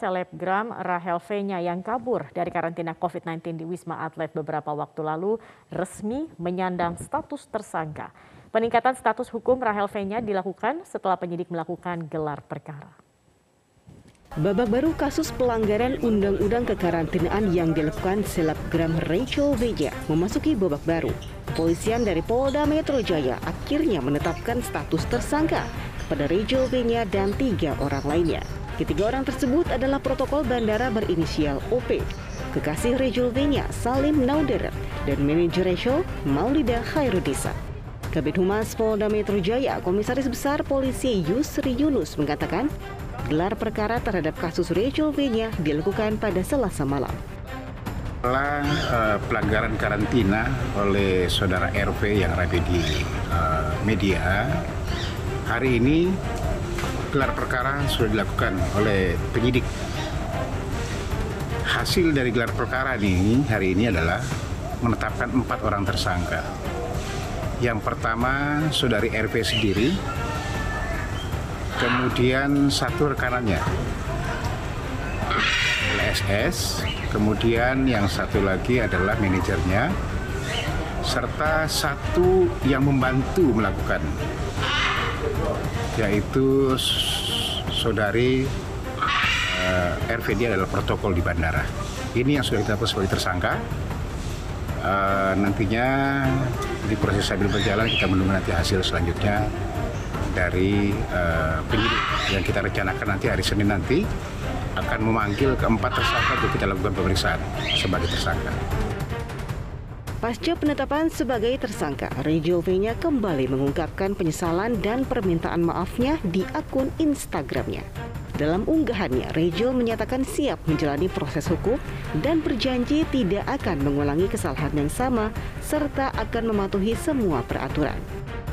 Selebgram Rahel V-nya yang kabur dari karantina COVID-19 di Wisma Atlet beberapa waktu lalu resmi menyandang status tersangka. Peningkatan status hukum Rahel V-nya dilakukan setelah penyidik melakukan gelar perkara. Babak baru kasus pelanggaran undang-undang kekarantinaan yang dilakukan selebgram Rachel V-nya memasuki babak baru. Kepolisian dari Polda Metro Jaya akhirnya menetapkan status tersangka kepada Rachel V-nya dan tiga orang lainnya. Ketiga orang tersebut adalah protokol bandara berinisial OP, kekasih Rachel V-nya Salim Nauderet, dan manajer Rachel Maulida Khairudisa. Kabit Humas Polda Metro Jaya, Komisaris Besar Polisi Yusri Yunus mengatakan, gelar perkara terhadap kasus Rachel V-nya dilakukan pada selasa malam. Setelah uh, pelanggaran karantina oleh saudara RV yang ada di uh, media, hari ini gelar perkara sudah dilakukan oleh penyidik. Hasil dari gelar perkara ini hari ini adalah menetapkan empat orang tersangka. Yang pertama saudari RV sendiri, kemudian satu rekanannya LSS, kemudian yang satu lagi adalah manajernya, serta satu yang membantu melakukan yaitu saudari uh, eh, RVD adalah protokol di bandara. Ini yang sudah kita sebagai tersangka. Uh, nantinya di proses sambil berjalan kita menunggu nanti hasil selanjutnya dari uh, penyidik yang kita rencanakan nanti hari Senin nanti akan memanggil keempat tersangka untuk kita lakukan pemeriksaan sebagai tersangka. Pasca penetapan sebagai tersangka, Rachel V-nya kembali mengungkapkan penyesalan dan permintaan maafnya di akun Instagramnya. Dalam unggahannya, Rachel menyatakan siap menjalani proses hukum dan berjanji tidak akan mengulangi kesalahan yang sama serta akan mematuhi semua peraturan.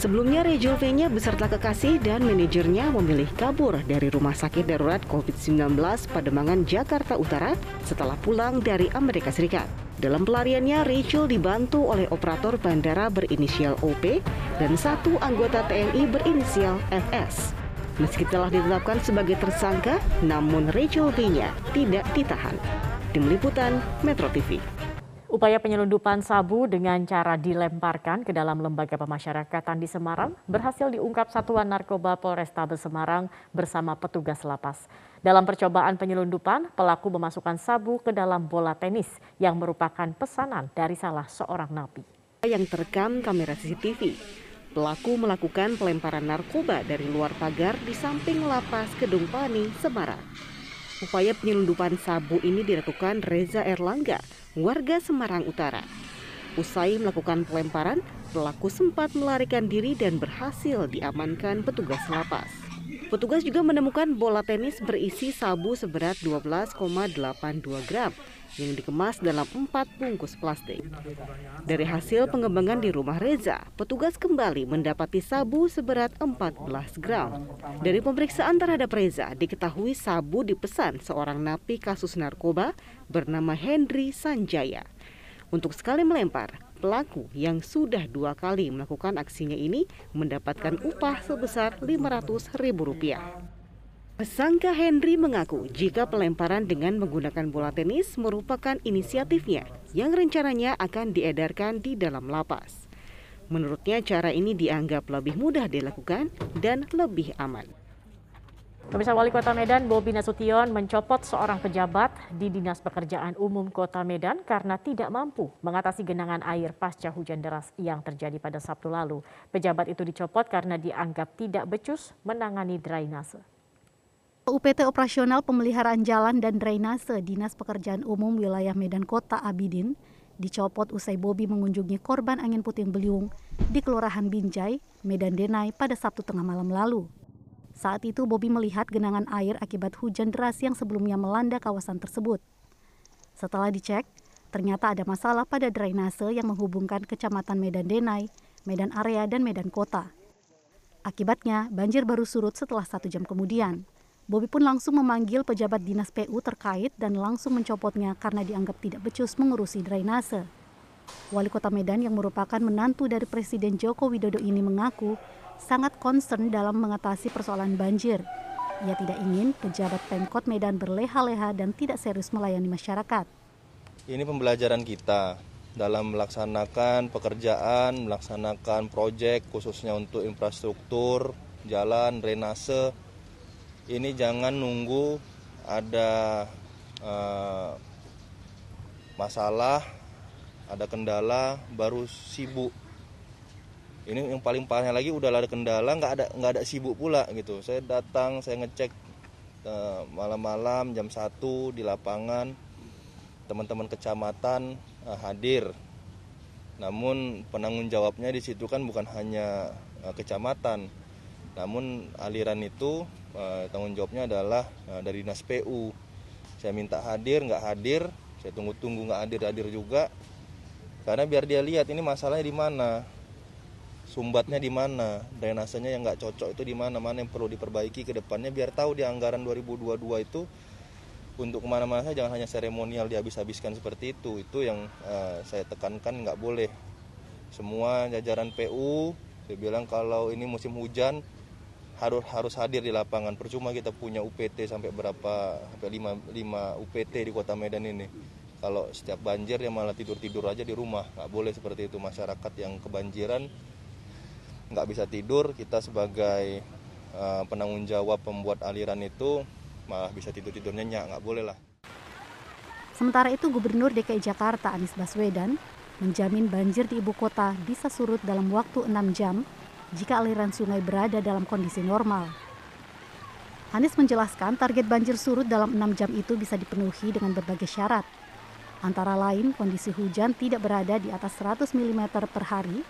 Sebelumnya, Rachel V-nya beserta kekasih dan manajernya memilih kabur dari Rumah Sakit Darurat COVID-19 Pademangan, Jakarta Utara setelah pulang dari Amerika Serikat. Dalam pelariannya, Rachel dibantu oleh operator bandara berinisial OP dan satu anggota TNI berinisial FS. Meski telah ditetapkan sebagai tersangka, namun Rachel V-nya tidak ditahan. Tim Liputan Metro TV. Upaya penyelundupan sabu dengan cara dilemparkan ke dalam lembaga pemasyarakatan di Semarang berhasil diungkap Satuan Narkoba Polrestabes Semarang bersama petugas lapas. Dalam percobaan penyelundupan, pelaku memasukkan sabu ke dalam bola tenis yang merupakan pesanan dari salah seorang napi. Yang terekam kamera CCTV, pelaku melakukan pelemparan narkoba dari luar pagar di samping lapas Kedung Pani, Semarang. Upaya penyelundupan sabu ini dilakukan Reza Erlangga, warga Semarang Utara. Usai melakukan pelemparan, pelaku sempat melarikan diri dan berhasil diamankan petugas lapas. Petugas juga menemukan bola tenis berisi sabu seberat 12,82 gram yang dikemas dalam empat bungkus plastik. Dari hasil pengembangan di rumah Reza, petugas kembali mendapati sabu seberat 14 gram. Dari pemeriksaan terhadap Reza, diketahui sabu dipesan seorang napi kasus narkoba bernama Henry Sanjaya. Untuk sekali melempar, pelaku yang sudah dua kali melakukan aksinya ini mendapatkan upah sebesar Rp500.000. Tersangka Henry mengaku jika pelemparan dengan menggunakan bola tenis merupakan inisiatifnya yang rencananya akan diedarkan di dalam lapas. Menurutnya cara ini dianggap lebih mudah dilakukan dan lebih aman. Pemirsa Wali Kota Medan Bobi Nasution mencopot seorang pejabat di Dinas Pekerjaan Umum Kota Medan karena tidak mampu mengatasi genangan air pasca hujan deras yang terjadi pada Sabtu lalu. Pejabat itu dicopot karena dianggap tidak becus menangani drainase. UPT Operasional Pemeliharaan Jalan dan Drainase Dinas Pekerjaan Umum Wilayah Medan Kota Abidin dicopot usai Bobi mengunjungi korban angin puting beliung di Kelurahan Binjai, Medan Denai pada Sabtu tengah malam lalu. Saat itu Bobi melihat genangan air akibat hujan deras yang sebelumnya melanda kawasan tersebut. Setelah dicek, ternyata ada masalah pada drainase yang menghubungkan Kecamatan Medan Denai, Medan Area, dan Medan Kota. Akibatnya, banjir baru surut setelah satu jam kemudian. Bobi pun langsung memanggil pejabat dinas PU terkait dan langsung mencopotnya karena dianggap tidak becus mengurusi drainase. Wali Kota Medan yang merupakan menantu dari Presiden Joko Widodo ini mengaku sangat concern dalam mengatasi persoalan banjir. Ia tidak ingin pejabat Pemkot Medan berleha-leha dan tidak serius melayani masyarakat. Ini pembelajaran kita dalam melaksanakan pekerjaan, melaksanakan proyek khususnya untuk infrastruktur, jalan, drainase. Ini jangan nunggu ada uh, masalah, ada kendala, baru sibuk ini yang paling parahnya lagi udah ada kendala nggak ada nggak ada sibuk pula gitu. Saya datang saya ngecek uh, malam-malam jam 1 di lapangan teman-teman kecamatan uh, hadir. Namun penanggung jawabnya di situ kan bukan hanya uh, kecamatan. Namun aliran itu uh, tanggung jawabnya adalah uh, dari dinas PU saya minta hadir nggak hadir saya tunggu-tunggu nggak hadir hadir juga. Karena biar dia lihat ini masalahnya di mana sumbatnya di mana, drainasenya yang nggak cocok itu di mana, mana yang perlu diperbaiki ke depannya biar tahu di anggaran 2022 itu untuk ke mana-mana jangan hanya seremonial dihabis-habiskan seperti itu. Itu yang uh, saya tekankan nggak boleh. Semua jajaran PU, saya bilang kalau ini musim hujan harus harus hadir di lapangan. Percuma kita punya UPT sampai berapa sampai 5, 5 UPT di Kota Medan ini. Kalau setiap banjir ya malah tidur-tidur aja di rumah. Nggak boleh seperti itu masyarakat yang kebanjiran nggak bisa tidur kita sebagai uh, penanggung jawab pembuat aliran itu malah bisa tidur tidur nyenyak nggak boleh lah sementara itu Gubernur DKI Jakarta Anies Baswedan menjamin banjir di ibu kota bisa surut dalam waktu 6 jam jika aliran sungai berada dalam kondisi normal. Anies menjelaskan target banjir surut dalam 6 jam itu bisa dipenuhi dengan berbagai syarat. Antara lain kondisi hujan tidak berada di atas 100 mm per hari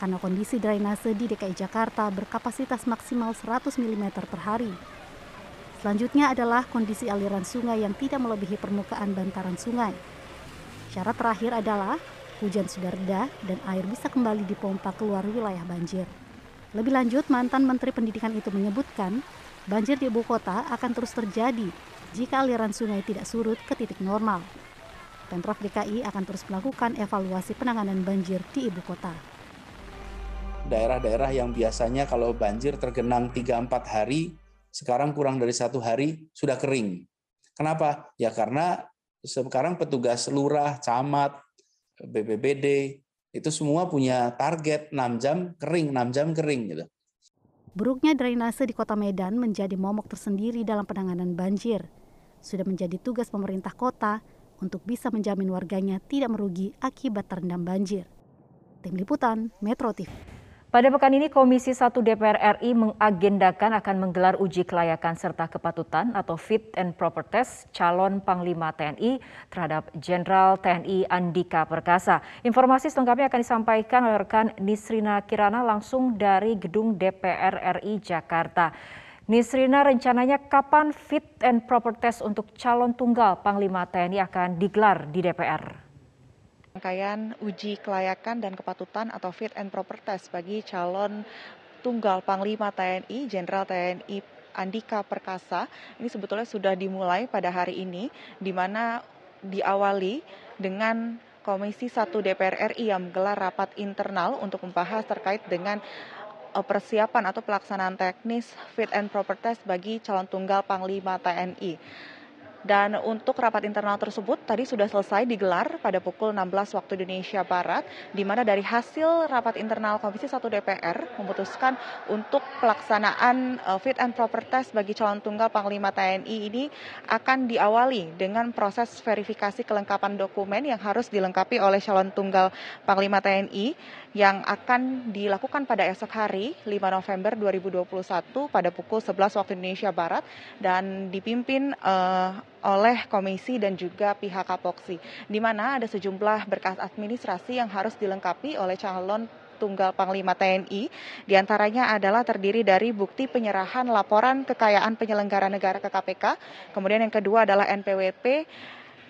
karena kondisi drainase di DKI Jakarta berkapasitas maksimal 100 mm per hari. Selanjutnya adalah kondisi aliran sungai yang tidak melebihi permukaan bantaran sungai. Syarat terakhir adalah hujan sudah reda dan air bisa kembali dipompa keluar wilayah banjir. Lebih lanjut, mantan Menteri Pendidikan itu menyebutkan banjir di ibu kota akan terus terjadi jika aliran sungai tidak surut ke titik normal. Pemprov DKI akan terus melakukan evaluasi penanganan banjir di ibu kota daerah-daerah yang biasanya kalau banjir tergenang 3-4 hari, sekarang kurang dari satu hari sudah kering. Kenapa? Ya karena sekarang petugas lurah, camat, BPBD, itu semua punya target 6 jam kering, 6 jam kering gitu. Buruknya drainase di kota Medan menjadi momok tersendiri dalam penanganan banjir. Sudah menjadi tugas pemerintah kota untuk bisa menjamin warganya tidak merugi akibat terendam banjir. Tim Liputan, Metro TV. Pada pekan ini Komisi 1 DPR RI mengagendakan akan menggelar uji kelayakan serta kepatutan atau fit and proper test calon Panglima TNI terhadap Jenderal TNI Andika Perkasa. Informasi selengkapnya akan disampaikan oleh rekan Nisrina Kirana langsung dari Gedung DPR RI Jakarta. Nisrina rencananya kapan fit and proper test untuk calon tunggal Panglima TNI akan digelar di DPR? Rangkaian uji kelayakan dan kepatutan atau fit and proper test bagi calon tunggal Panglima TNI, Jenderal TNI Andika Perkasa. Ini sebetulnya sudah dimulai pada hari ini, di mana diawali dengan Komisi 1 DPR RI yang menggelar rapat internal untuk membahas terkait dengan eh, persiapan atau pelaksanaan teknis fit and proper test bagi calon tunggal Panglima TNI. Dan untuk rapat internal tersebut tadi sudah selesai digelar pada pukul 16 waktu Indonesia Barat, di mana dari hasil rapat internal Komisi 1 DPR memutuskan untuk pelaksanaan uh, fit and proper test bagi calon tunggal Panglima TNI ini akan diawali dengan proses verifikasi kelengkapan dokumen yang harus dilengkapi oleh calon tunggal Panglima TNI yang akan dilakukan pada esok hari 5 November 2021 pada pukul 11 waktu Indonesia Barat. Dan dipimpin uh, oleh komisi dan juga pihak Kapoksi di mana ada sejumlah berkas administrasi yang harus dilengkapi oleh calon tunggal Panglima TNI. Di antaranya adalah terdiri dari bukti penyerahan laporan kekayaan penyelenggara negara ke KPK. Kemudian yang kedua adalah NPWP.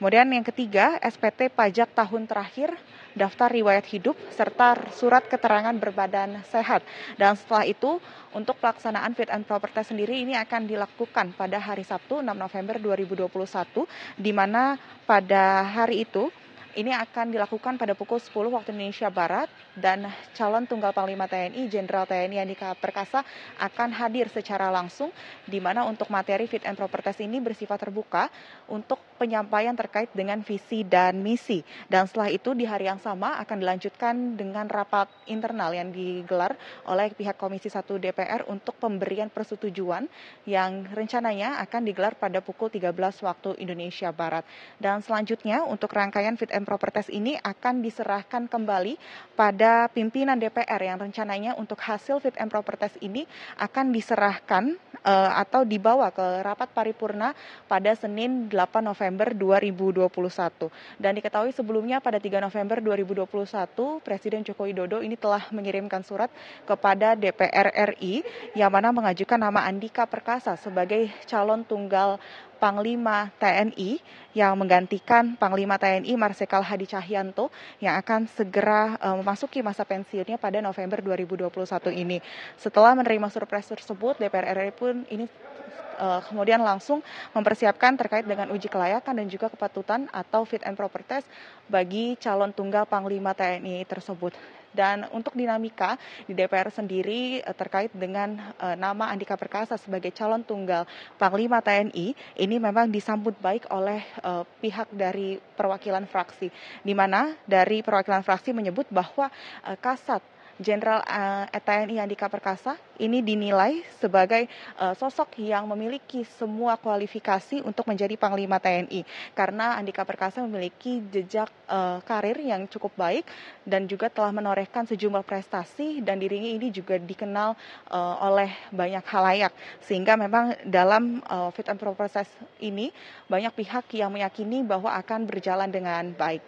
Kemudian yang ketiga SPT pajak tahun terakhir daftar riwayat hidup, serta surat keterangan berbadan sehat. Dan setelah itu, untuk pelaksanaan fit and proper test sendiri ini akan dilakukan pada hari Sabtu 6 November 2021, di mana pada hari itu ini akan dilakukan pada pukul 10 waktu Indonesia Barat dan calon tunggal Panglima TNI Jenderal TNI Andika Perkasa akan hadir secara langsung di mana untuk materi fit and proper test ini bersifat terbuka untuk penyampaian terkait dengan visi dan misi. Dan setelah itu di hari yang sama akan dilanjutkan dengan rapat internal yang digelar oleh pihak Komisi 1 DPR untuk pemberian persetujuan yang rencananya akan digelar pada pukul 13 waktu Indonesia Barat. Dan selanjutnya untuk rangkaian fit and proper test ini akan diserahkan kembali pada pimpinan DPR yang rencananya untuk hasil fit and proper test ini akan diserahkan uh, atau dibawa ke rapat paripurna pada Senin 8 November 2021. Dan diketahui sebelumnya pada 3 November 2021 Presiden Joko Widodo ini telah mengirimkan surat kepada DPR RI yang mana mengajukan nama Andika Perkasa sebagai calon tunggal Panglima TNI yang menggantikan Panglima TNI Marsikal Hadi Cahyanto yang akan segera uh, memasuki masa pensiunnya pada November 2021 ini. Setelah menerima surprise tersebut, DPR RI pun ini uh, kemudian langsung mempersiapkan terkait dengan uji kelayakan dan juga kepatutan atau fit and proper test bagi calon tunggal Panglima TNI tersebut. Dan untuk dinamika di DPR sendiri uh, terkait dengan uh, nama Andika Perkasa sebagai calon tunggal Panglima TNI ini memang disambut baik oleh uh, pihak dari perwakilan fraksi, di mana dari perwakilan fraksi menyebut bahwa Kasat Jenderal uh, eh, TNI Andika Perkasa ini dinilai sebagai uh, sosok yang memiliki semua kualifikasi untuk menjadi Panglima TNI karena Andika Perkasa memiliki jejak karir yang cukup baik dan juga telah menorehkan sejumlah prestasi dan dirinya ini juga dikenal oleh banyak halayak sehingga memang dalam fit and proper process ini banyak pihak yang meyakini bahwa akan berjalan dengan baik.